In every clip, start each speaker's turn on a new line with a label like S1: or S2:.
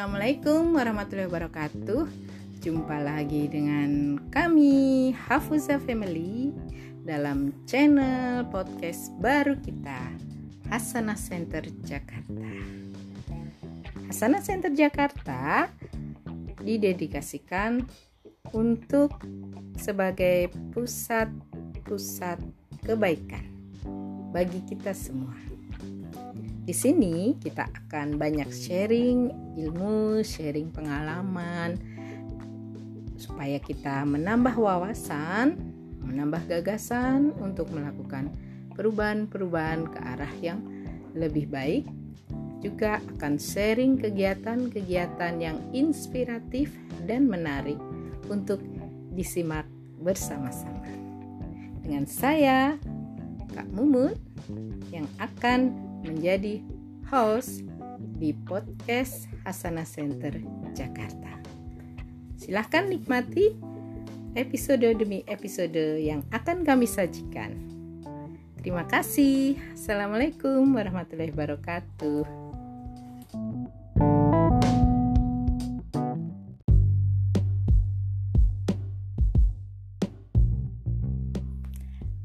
S1: Assalamualaikum warahmatullahi wabarakatuh. Jumpa lagi dengan kami Hafuza Family Dalam channel podcast baru kita Hasanah Center Jakarta. Hasanah Center Jakarta didedikasikan untuk sebagai pusat-pusat kebaikan bagi kita semua di sini kita akan banyak sharing ilmu, sharing pengalaman supaya kita menambah wawasan, menambah gagasan untuk melakukan perubahan-perubahan ke arah yang lebih baik. Juga akan sharing kegiatan-kegiatan yang inspiratif dan menarik untuk disimak bersama-sama. Dengan saya, Kak Mumun, yang akan menjadi host di podcast Hasanah Center Jakarta. Silahkan nikmati episode demi episode yang akan kami sajikan. Terima kasih. Assalamualaikum warahmatullahi wabarakatuh.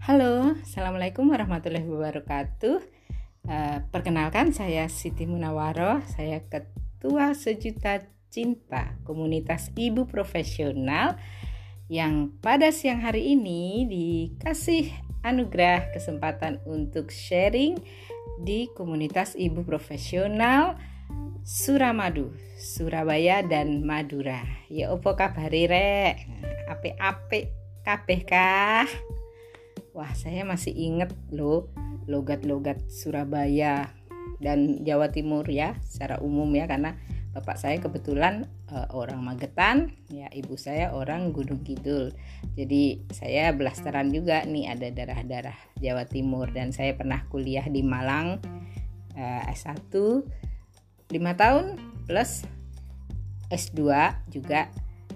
S1: Halo, Assalamualaikum warahmatullahi wabarakatuh. Uh, perkenalkan saya Siti Munawaro, saya Ketua Sejuta Cinta Komunitas Ibu Profesional yang pada siang hari ini dikasih anugerah kesempatan untuk sharing di komunitas Ibu Profesional Suramadu, Surabaya dan Madura. Ya opo kabari rek? Ape-ape kabeh kah? Wah, saya masih inget loh logat-logat Surabaya dan Jawa Timur ya secara umum ya karena bapak saya kebetulan uh, orang Magetan, ya ibu saya orang Gunung Kidul. Jadi saya belasteran juga nih ada darah-darah Jawa Timur dan saya pernah kuliah di Malang uh, S1 5 tahun plus S2 juga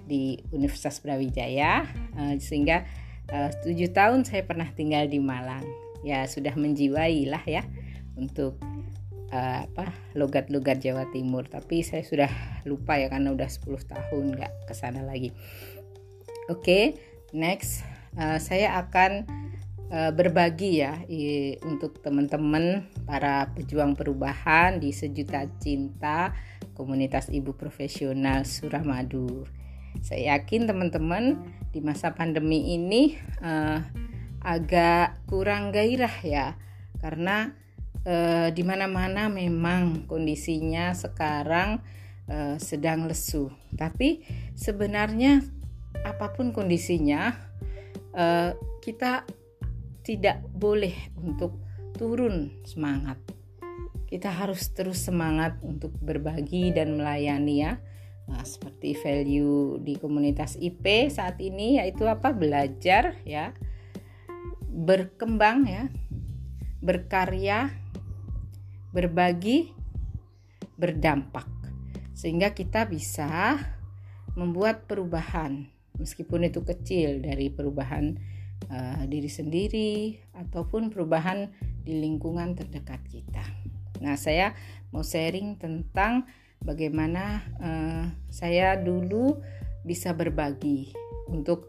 S1: di Universitas Brawijaya uh, sehingga tujuh tahun saya pernah tinggal di Malang. Ya sudah menjiwai lah ya untuk uh, apa logat-logat Jawa Timur. Tapi saya sudah lupa ya karena udah 10 tahun nggak ke sana lagi. Oke okay, next. Uh, saya akan berbagi ya untuk teman-teman para pejuang perubahan di sejuta cinta komunitas ibu profesional Suramadu. Saya yakin teman-teman di masa pandemi ini uh, agak kurang gairah ya karena e, di mana-mana memang kondisinya sekarang e, sedang lesu. Tapi sebenarnya apa pun kondisinya e, kita tidak boleh untuk turun semangat. Kita harus terus semangat untuk berbagi dan melayani ya. Nah, seperti value di komunitas IP saat ini yaitu apa? Belajar ya berkembang ya, berkarya, berbagi, berdampak. Sehingga kita bisa membuat perubahan meskipun itu kecil dari perubahan uh, diri sendiri ataupun perubahan di lingkungan terdekat kita. Nah, saya mau sharing tentang bagaimana uh, saya dulu bisa berbagi untuk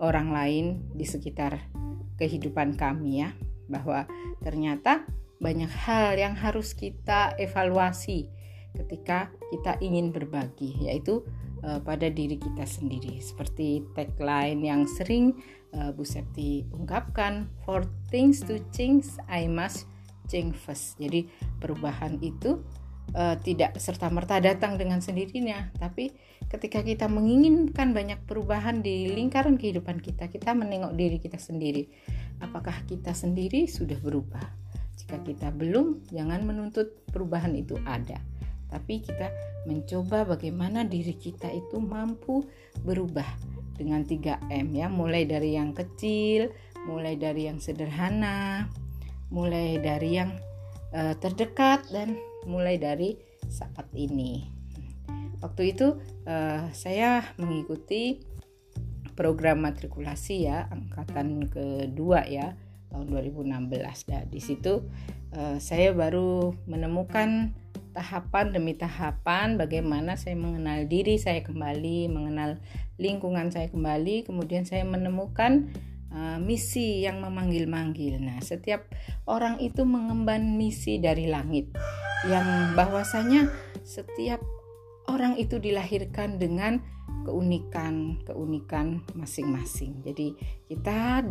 S1: orang lain di sekitar kehidupan kami ya. Bahwa ternyata banyak hal yang harus kita evaluasi ketika kita ingin berbagi yaitu uh, pada diri kita sendiri. Seperti tagline yang sering uh, Bu Septi ungkapkan for things to change I must change first. Jadi perubahan itu uh, tidak serta merta datang dengan sendirinya. Tapi ketika kita menginginkan banyak perubahan di lingkaran kehidupan kita kita menengok diri kita sendiri. Apakah kita sendiri sudah berubah? Jika kita belum jangan menuntut perubahan itu ada. Tapi kita mencoba bagaimana diri kita itu mampu berubah dengan 3M ya. Mulai dari yang kecil mulai dari yang sederhana mulai dari yang uh, terdekat dan mulai dari saat ini. Waktu itu uh, saya mengikuti program matrikulasi ya angkatan kedua ya tahun 2016. Dan di situ uh, saya baru menemukan tahapan demi tahapan bagaimana saya mengenal diri saya kembali, mengenal lingkungan saya kembali, kemudian saya menemukan uh, misi yang memanggil-manggil. Nah, setiap orang itu mengemban misi dari langit yang bahwasanya setiap orang itu dilahirkan dengan keunikan-keunikan masing-masing. Jadi kita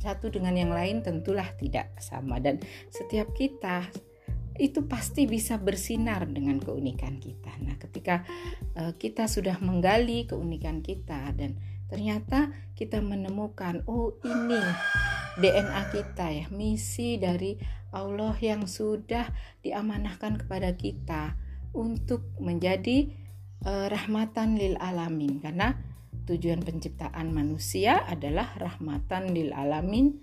S1: satu dengan yang lain tentulah tidak sama dan setiap kita itu pasti bisa bersinar dengan keunikan kita. Nah, ketika uh, kita sudah menggali keunikan kita dan ternyata kita menemukan oh ini DNA kita ya, misi dari Allah yang sudah diamanahkan kepada kita untuk menjadi uh, rahmatan lil alamin. Karena tujuan penciptaan manusia adalah rahmatan lil alamin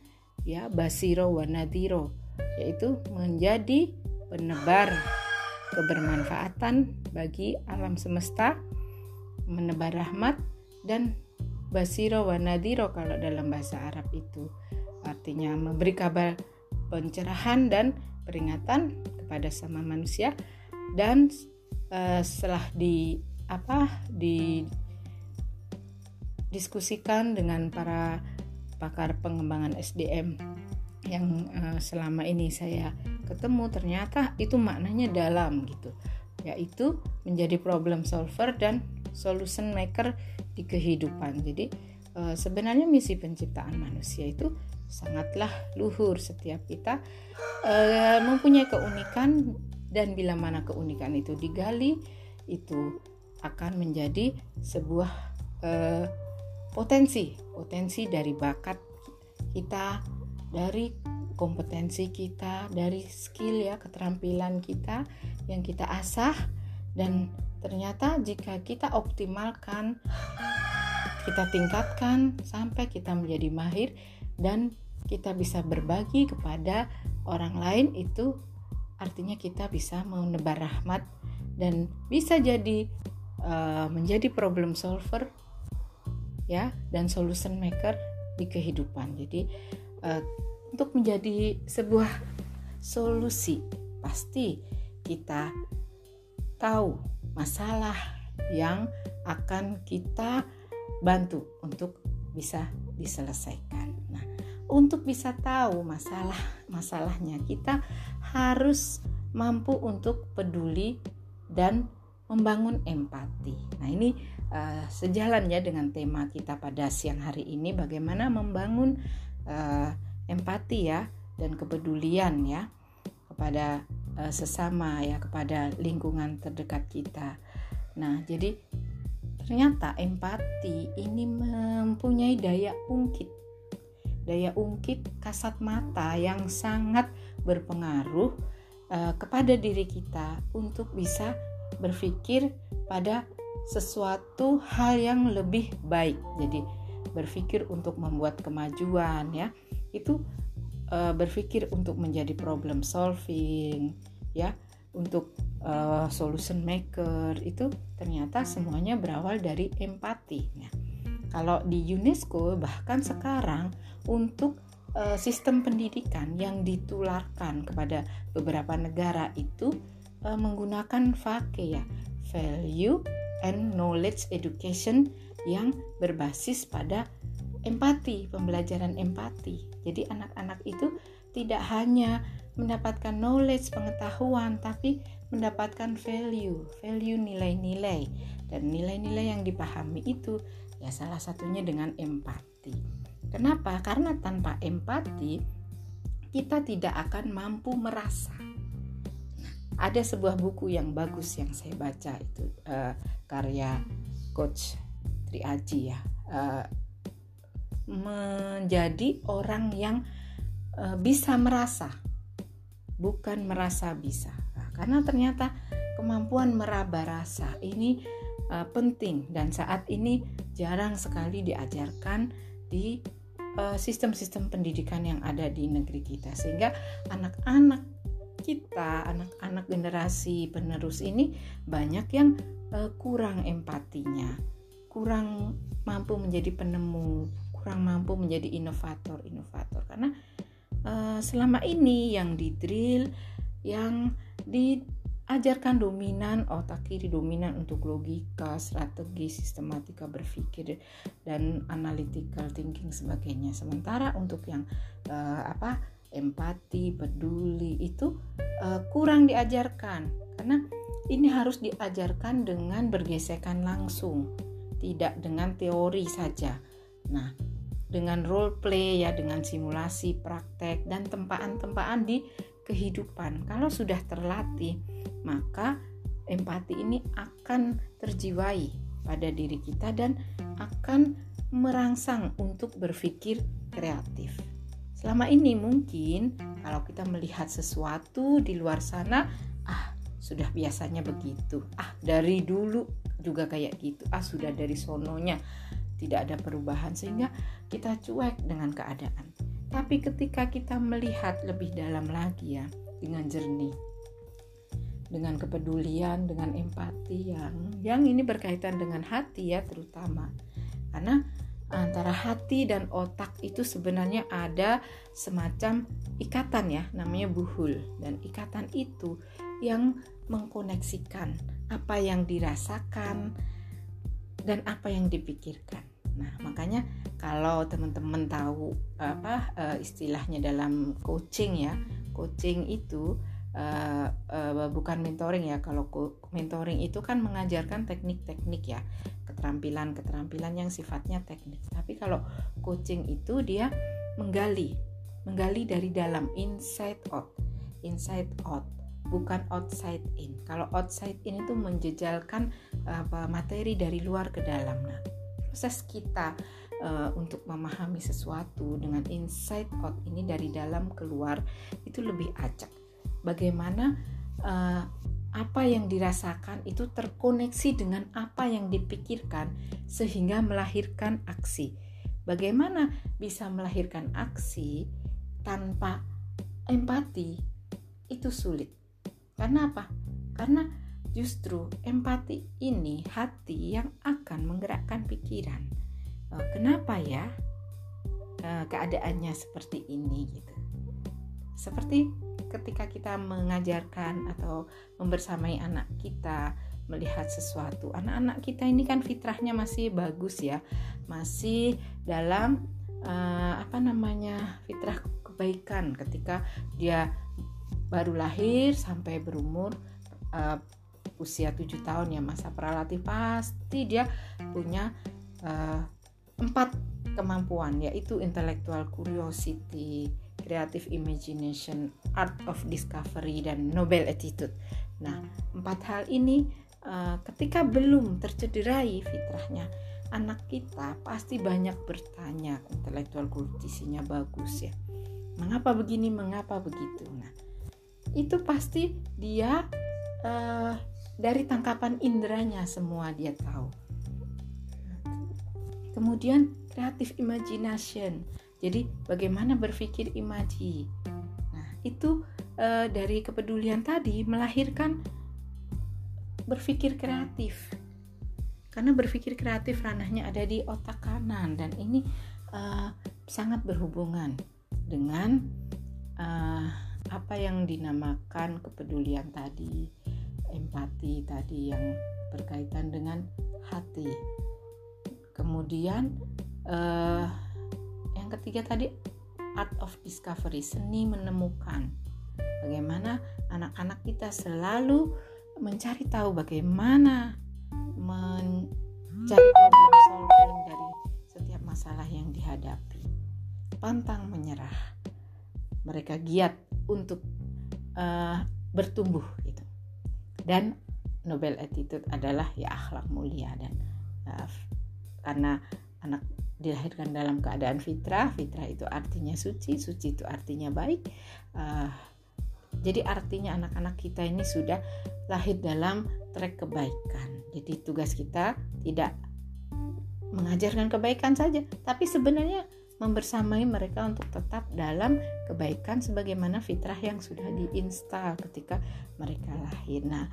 S1: ya basiro wa nadiro yaitu menjadi penebar kebermanfaatan bagi alam semesta, menebar rahmat dan basiro wa nadiro kalau dalam bahasa Arab itu artinya memberi kabar pencerahan dan peringatan kepada sama manusia. Dan uh, setelah di apa di diskusikan dengan para pakar pengembangan SDM yang uh, selama ini saya ketemu ternyata itu maknanya dalam gitu. Yaitu menjadi problem solver dan solution maker di kehidupan. Jadi e, sebenarnya misi penciptaan manusia itu sangatlah luhur setiap kita e, mempunyai keunikan dan bila mana keunikan itu digali itu akan menjadi sebuah e, potensi potensi dari bakat kita dari kompetensi kita, dari skill ya, keterampilan kita yang kita asah. Dan ternyata jika kita optimalkan kita tingkatkan sampai kita menjadi mahir dan kita bisa berbagi kepada orang lain itu artinya kita bisa menebar rahmat dan bisa jadi uh, menjadi problem solver ya dan solution maker di kehidupan. Jadi uh, untuk menjadi sebuah solusi pasti kita tahu masalah yang akan kita bantu untuk bisa diselesaikan. Untuk bisa tahu masalah masalahnya kita harus mampu untuk peduli dan membangun empati. Nah, ini uh, sejalan ya dengan tema kita pada siang hari ini bagaimana membangun uh, empati ya dan kepedulian ya kepada uh, sesama ya kepada lingkungan terdekat kita. Nah, jadi ternyata empati ini mempunyai daya ungkit. Daya ungkit kasat mata yang sangat berpengaruh uh, kepada diri kita untuk bisa berpikir pada sesuatu hal yang lebih baik. Jadi berpikir untuk membuat kemajuan ya itu uh, berpikir untuk menjadi problem solving ya untuk uh, solution maker itu ternyata semuanya berawal dari empati ya. kalau di UNESCO bahkan sekarang untuk uh, sistem pendidikan yang ditularkan kepada beberapa negara itu uh, menggunakan VAKE ya value and knowledge education yang berbasis pada empati, pembelajaran empati. Jadi anak-anak itu tidak hanya mendapatkan knowledge, pengetahuan, tapi mendapatkan value, value nilai-nilai. Dan nilai-nilai yang dipahami itu ya salah satunya dengan empati. Kenapa? Karena tanpa empati kita tidak akan mampu merasa. ada sebuah buku yang bagus yang saya baca itu uh, karya Coach Tri Aji ya. Uh, menjadi orang yang uh, bisa merasa, bukan merasa bisa. Nah, karena ternyata kemampuan meraba rasa ini uh, penting dan saat ini jarang sekali diajarkan di sistem-sistem uh, pendidikan yang ada di negeri kita. Sehingga anak-anak kita, anak-anak generasi penerus ini banyak yang uh, kurang empatinya, kurang mampu menjadi penemu, kurang mampu menjadi inovator-inovator. Karena uh, selama ini yang di drill yang di ajarkan dominan otak kiri dominan untuk logika, strategi, sistematika berpikir dan analytical thinking sebagainya. Sementara untuk yang uh, apa empati, peduli itu uh, kurang diajarkan karena ini harus diajarkan dengan bergesekan langsung, tidak dengan teori saja. Nah, dengan role play ya, dengan simulasi, praktek dan tempaan-tempaan di kehidupan. Kalau sudah terlatih, maka empati ini akan terjiwai pada diri kita dan akan merangsang untuk berpikir kreatif. Selama ini mungkin kalau kita melihat sesuatu di luar sana, ah sudah biasanya begitu. Ah dari dulu juga kayak gitu. Ah sudah dari sononya tidak ada perubahan sehingga kita cuek dengan keadaan. Tapi ketika kita melihat lebih dalam lagi ya, dengan jernih, dengan kepedulian, dengan empati yang yang ini berkaitan dengan hati ya terutama. Karena antara hati dan otak itu sebenarnya ada semacam ikatan ya, namanya buhul dan ikatan itu yang mengkoneksikan apa yang dirasakan dan apa yang dipikirkan. Nah, makanya kalau teman-teman tahu apa uh, istilahnya dalam coaching ya, coaching itu uh, uh, bukan mentoring ya. Kalau mentoring itu kan mengajarkan teknik-teknik ya, keterampilan-keterampilan yang sifatnya teknik. Tapi kalau coaching itu dia menggali, menggali dari dalam inside out, inside out bukan outside in. Kalau outside in itu menjejalkan apa materi dari luar ke dalam. Nah, proses kita uh, untuk memahami sesuatu dengan inside out ini dari dalam keluar itu lebih acak. Bagaimana uh, apa yang dirasakan itu terkoneksi dengan apa yang dipikirkan sehingga melahirkan aksi. Bagaimana bisa melahirkan aksi tanpa empati? Itu sulit. Karena apa? Karena Justru empati ini hati yang akan menggerakkan pikiran. Oh, kenapa ya eh, keadaannya seperti ini gitu? Seperti ketika kita mengajarkan atau membersamai anak kita melihat sesuatu. Anak-anak kita ini kan fitrahnya masih bagus ya, masih dalam uh, apa namanya fitrah kebaikan ketika dia baru lahir sampai berumur uh, usia 7 tahun ya masa pralatif pasti dia punya uh, empat kemampuan yaitu intellectual curiosity, creative imagination, art of discovery dan noble attitude. Nah, empat hal ini uh, ketika belum tercederai fitrahnya, anak kita pasti banyak bertanya, intellectual curiosity-nya bagus ya. Mengapa begini, mengapa begitu? Nah, itu pasti dia uh, dari tangkapan inderanya semua dia tahu. Kemudian creative imagination. Jadi bagaimana berpikir imaji. Nah, itu e, dari kepedulian tadi melahirkan berpikir kreatif. Karena berpikir kreatif ranahnya ada di otak kanan dan ini e, sangat berhubungan dengan e, apa yang dinamakan kepedulian tadi empati tadi yang berkaitan dengan hati. Kemudian uh, yang ketiga tadi art of discovery, seni menemukan. Bagaimana anak-anak kita selalu mencari tahu bagaimana mencari problem solving dari setiap masalah yang dihadapi. Pantang menyerah. Mereka giat untuk uh, bertumbuh dan Nobel attitude adalah ya akhlak mulia dan uh, karena anak dilahirkan dalam keadaan fitrah fitrah itu artinya suci suci itu artinya baik uh, jadi artinya anak-anak kita ini sudah lahir dalam trek kebaikan. Jadi tugas kita tidak mengajarkan kebaikan saja tapi sebenarnya membersamai mereka untuk tetap dalam kebaikan sebagaimana fitrah yang sudah diinstal ketika mereka lahir. Nah,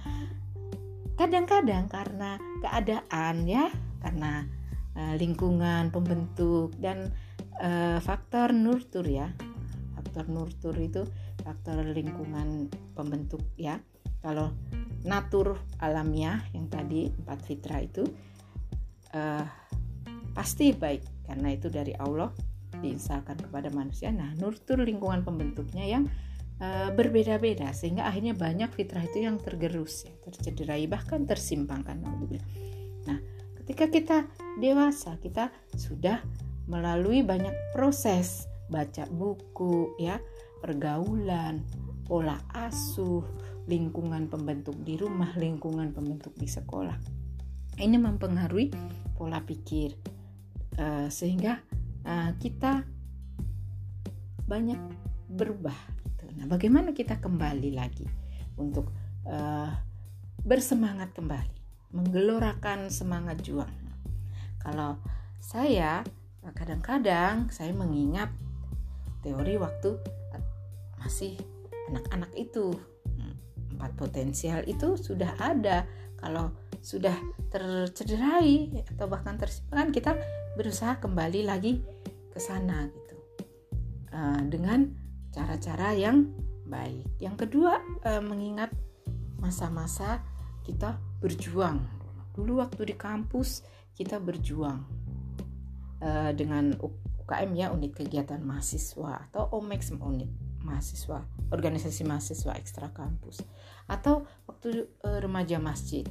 S1: kadang-kadang karena keadaan ya, karena uh, lingkungan pembentuk dan uh, faktor nurtur ya. Faktor nurtur itu faktor lingkungan pembentuk ya. Kalau natur alamiah yang tadi empat fitrah itu uh, pasti baik karena itu dari Allah diinstalkan kepada manusia. Nah, nurtur lingkungan pembentuknya yang uh, berbeda-beda sehingga akhirnya banyak fitrah itu yang tergerus ya, tercederai bahkan tersimpangkan. Nah, ketika kita dewasa, kita sudah melalui banyak proses baca buku ya, pergaulan, pola asuh, lingkungan pembentuk di rumah, lingkungan pembentuk di sekolah. Ini mempengaruhi pola pikir uh, sehingga uh, kita banyak berubah. Gitu. Nah, bagaimana kita kembali lagi untuk uh, bersemangat kembali, menggelorakan semangat juang. Kalau saya kadang-kadang saya mengingat teori waktu masih anak-anak itu empat potensial itu sudah ada kalau sudah tercederai atau bahkan tersimpan kita berusaha kembali lagi ke sana gitu. Uh, dengan cara-cara yang baik. Yang kedua uh, mengingat masa-masa kita berjuang. Dulu waktu di kampus kita berjuang uh, dengan UKM ya unit kegiatan mahasiswa atau OMEX unit mahasiswa, organisasi mahasiswa ekstra kampus, atau waktu uh, remaja masjid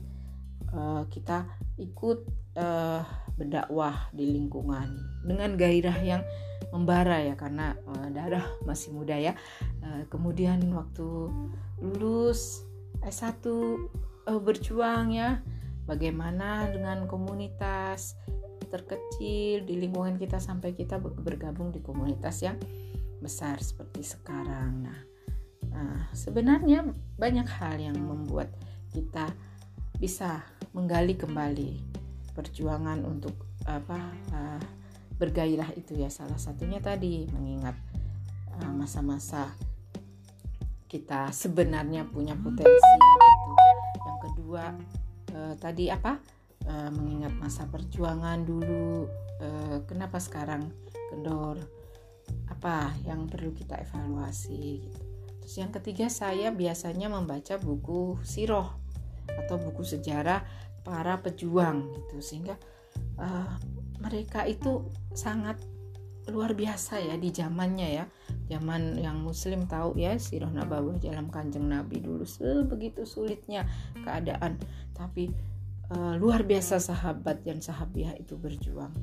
S1: uh, kita ikut uh, berdakwah di lingkungan dengan gairah yang membara ya karena uh, darah masih muda ya. Uh, kemudian waktu lulus S1 uh, berjuang ya bagaimana dengan komunitas terkecil di lingkungan kita sampai kita bergabung di komunitas yang besar seperti sekarang. Nah, nah sebenarnya banyak hal yang membuat kita bisa menggali kembali perjuangan untuk apa uh, bergairah itu ya salah satunya tadi mengingat uh, masa-masa kita sebenarnya punya potensi gitu. Yang kedua uh, tadi apa uh, mengingat masa perjuangan dulu uh, kenapa sekarang kendor apa yang perlu kita evaluasi gitu. Terus yang ketiga saya biasanya membaca buku siroh atau buku sejarah para pejuang gitu. Sehingga uh, mereka itu sangat luar biasa ya di zamannya ya. Zaman yang muslim tahu ya siroh nabawah dalam kanjeng nabi dulu sebegitu sulitnya keadaan. Tapi uh, luar biasa sahabat dan sahabiah itu berjuang.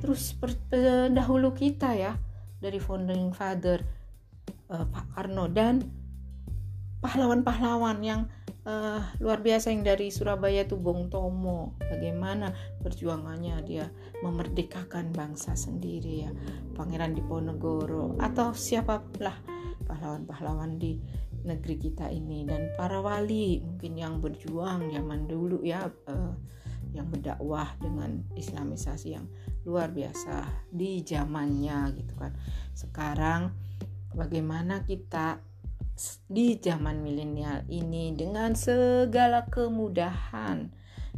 S1: Terus pendahulu kita ya dari founding father uh, Pak Karno dan pahlawan-pahlawan yang uh, luar biasa yang dari Surabaya itu Bung Tomo bagaimana perjuangannya dia memerdekakan bangsa sendiri ya Pangeran Diponegoro atau siapalah pahlawan-pahlawan di negeri kita ini dan para wali mungkin yang berjuang zaman dulu ya uh, yang berdakwah dengan islamisasi yang luar biasa di zamannya gitu kan. Sekarang bagaimana kita di zaman milenial ini dengan segala kemudahan,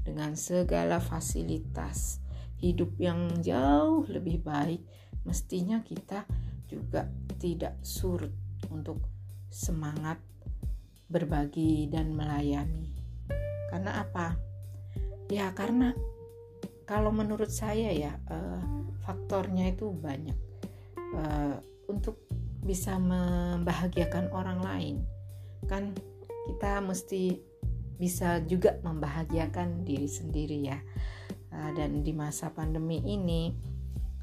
S1: dengan segala fasilitas hidup yang jauh lebih baik, mestinya kita juga tidak surut untuk semangat berbagi dan melayani. Karena apa? Ya, karena kalau menurut saya ya uh, faktornya itu banyak uh, untuk bisa membahagiakan orang lain kan kita mesti bisa juga membahagiakan diri sendiri ya uh, dan di masa pandemi ini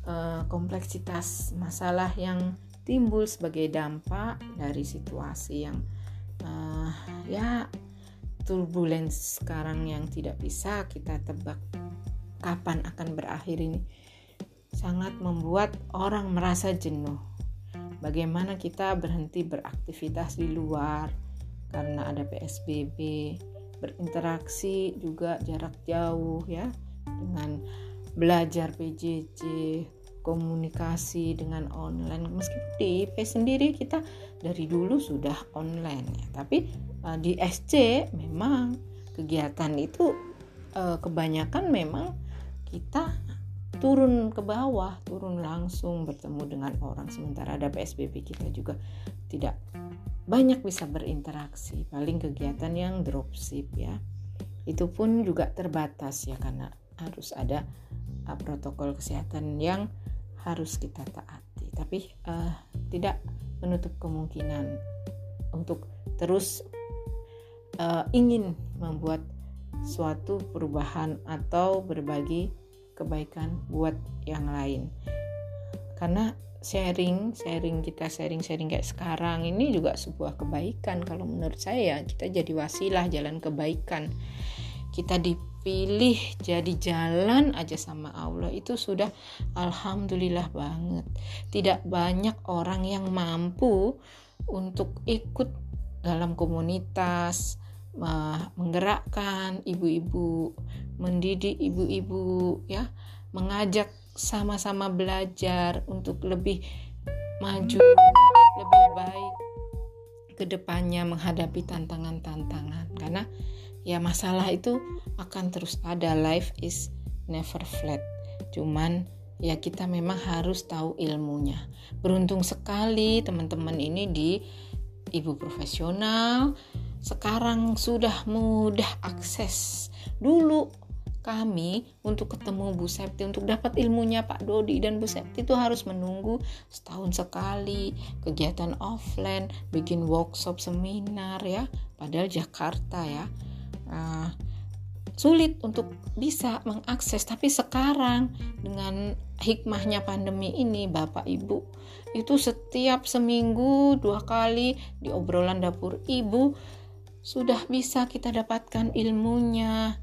S1: uh, kompleksitas masalah yang timbul sebagai dampak dari situasi yang uh, ya turbulence sekarang yang tidak bisa kita tebak kapan akan berakhir ini sangat membuat orang merasa jenuh. Bagaimana kita berhenti beraktivitas di luar karena ada PSBB, berinteraksi juga jarak jauh ya dengan belajar PJJ, komunikasi dengan online. Meskipun di IP sendiri kita dari dulu sudah online ya, tapi uh, di SC memang kegiatan itu uh, kebanyakan memang kita turun ke bawah, turun langsung bertemu dengan orang. Sementara ada PSBB kita juga tidak banyak bisa berinteraksi. Paling kegiatan yang dropship ya. Itu pun juga terbatas ya karena harus ada uh, protokol kesehatan yang harus kita taati. Tapi uh, tidak menutup kemungkinan untuk terus uh, ingin membuat suatu perubahan atau berbagi kebaikan buat yang lain. Karena sharing sharing kita sharing sharing kayak sekarang ini juga sebuah kebaikan. Kalau menurut saya kita jadi wasilah jalan kebaikan. Kita dipilih jadi jalan aja sama Allah itu sudah alhamdulillah banget. Tidak banyak orang yang mampu untuk ikut dalam komunitas menggerakkan ibu-ibu mendidik ibu-ibu ya mengajak sama-sama belajar untuk lebih maju, lebih baik ke depannya menghadapi tantangan-tantangan. Karena ya masalah itu akan terus ada. Life is never flat. Cuman ya kita memang harus tahu ilmunya. Beruntung sekali teman-teman ini di ibu profesional sekarang sudah mudah akses. Dulu kami untuk ketemu Bu Septi untuk dapat ilmunya Pak Dodi dan Bu Septi itu harus menunggu setahun sekali kegiatan offline bikin workshop seminar ya padahal Jakarta ya uh, sulit untuk bisa mengakses. Tapi sekarang dengan hikmahnya pandemi ini Bapak Ibu itu setiap seminggu dua kali di obrolan dapur ibu sudah bisa kita dapatkan ilmunya.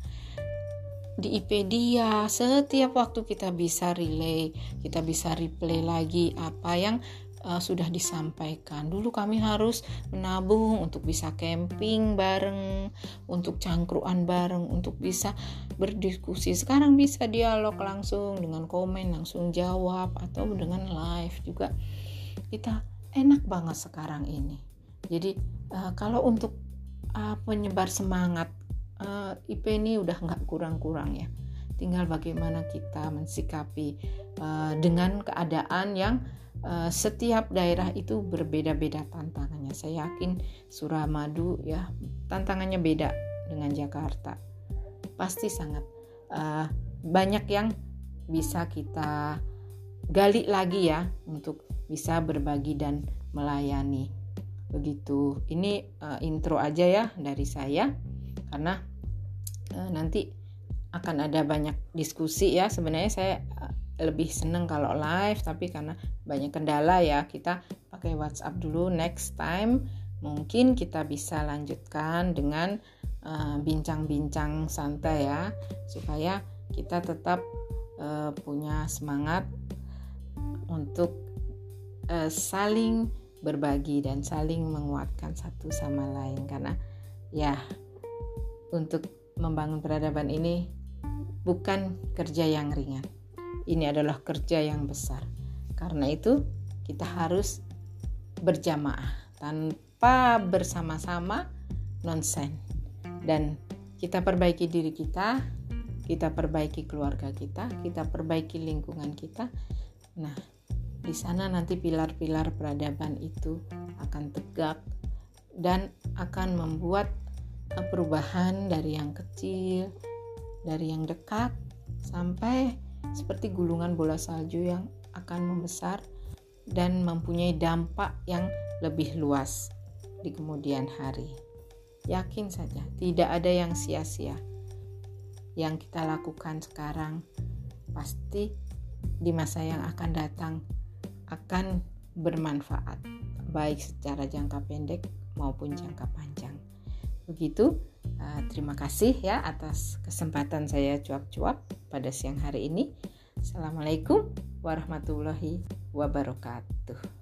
S1: Di IPedia setiap waktu kita bisa relay, kita bisa replay lagi apa yang uh, sudah disampaikan. Dulu kami harus menabung untuk bisa camping bareng, untuk cangkruan bareng, untuk bisa berdiskusi. Sekarang bisa dialog langsung dengan komen, langsung jawab atau dengan live juga. Kita enak banget sekarang ini. Jadi uh, kalau untuk uh, penyebar semangat uh, IP ini udah nggak kurang-kurang ya tinggal bagaimana kita mensikapi uh, dengan keadaan yang uh, setiap daerah itu berbeda-beda tantangannya. Saya yakin Suramadu ya tantangannya beda dengan Jakarta. Pasti sangat uh, banyak yang bisa kita gali lagi ya untuk bisa berbagi dan melayani. Begitu. Ini uh, intro aja ya dari saya. Karena Eh, nanti akan ada banyak diskusi ya. Sebenarnya saya eh, lebih seneng kalau live tapi karena banyak kendala ya kita pakai WhatsApp dulu. Next time mungkin kita bisa lanjutkan dengan eh, bincang-bincang uh, santai ya supaya kita tetap uh, punya semangat untuk uh, saling berbagi dan saling menguatkan satu sama lain. Karena ya untuk membangun peradaban ini bukan kerja yang ringan. Ini adalah kerja yang besar. Karena itu, kita harus berjamaah tanpa bersama-sama nonsen. Dan kita perbaiki diri kita, kita perbaiki keluarga kita, kita perbaiki lingkungan kita. Nah, di sana nanti pilar-pilar peradaban itu akan tegak dan akan membuat perubahan dari yang kecil, dari yang dekat, sampai seperti gulungan bola salju yang akan membesar dan mempunyai dampak yang lebih luas di kemudian hari. Yakin saja, tidak ada yang sia-sia. Yang kita lakukan sekarang pasti di masa yang akan datang akan bermanfaat, baik secara jangka pendek maupun jangka panjang. Begitu. Uh, terima kasih ya atas kesempatan saya cuap-cuap pada siang hari ini. Assalamualaikum warahmatullahi wabarakatuh.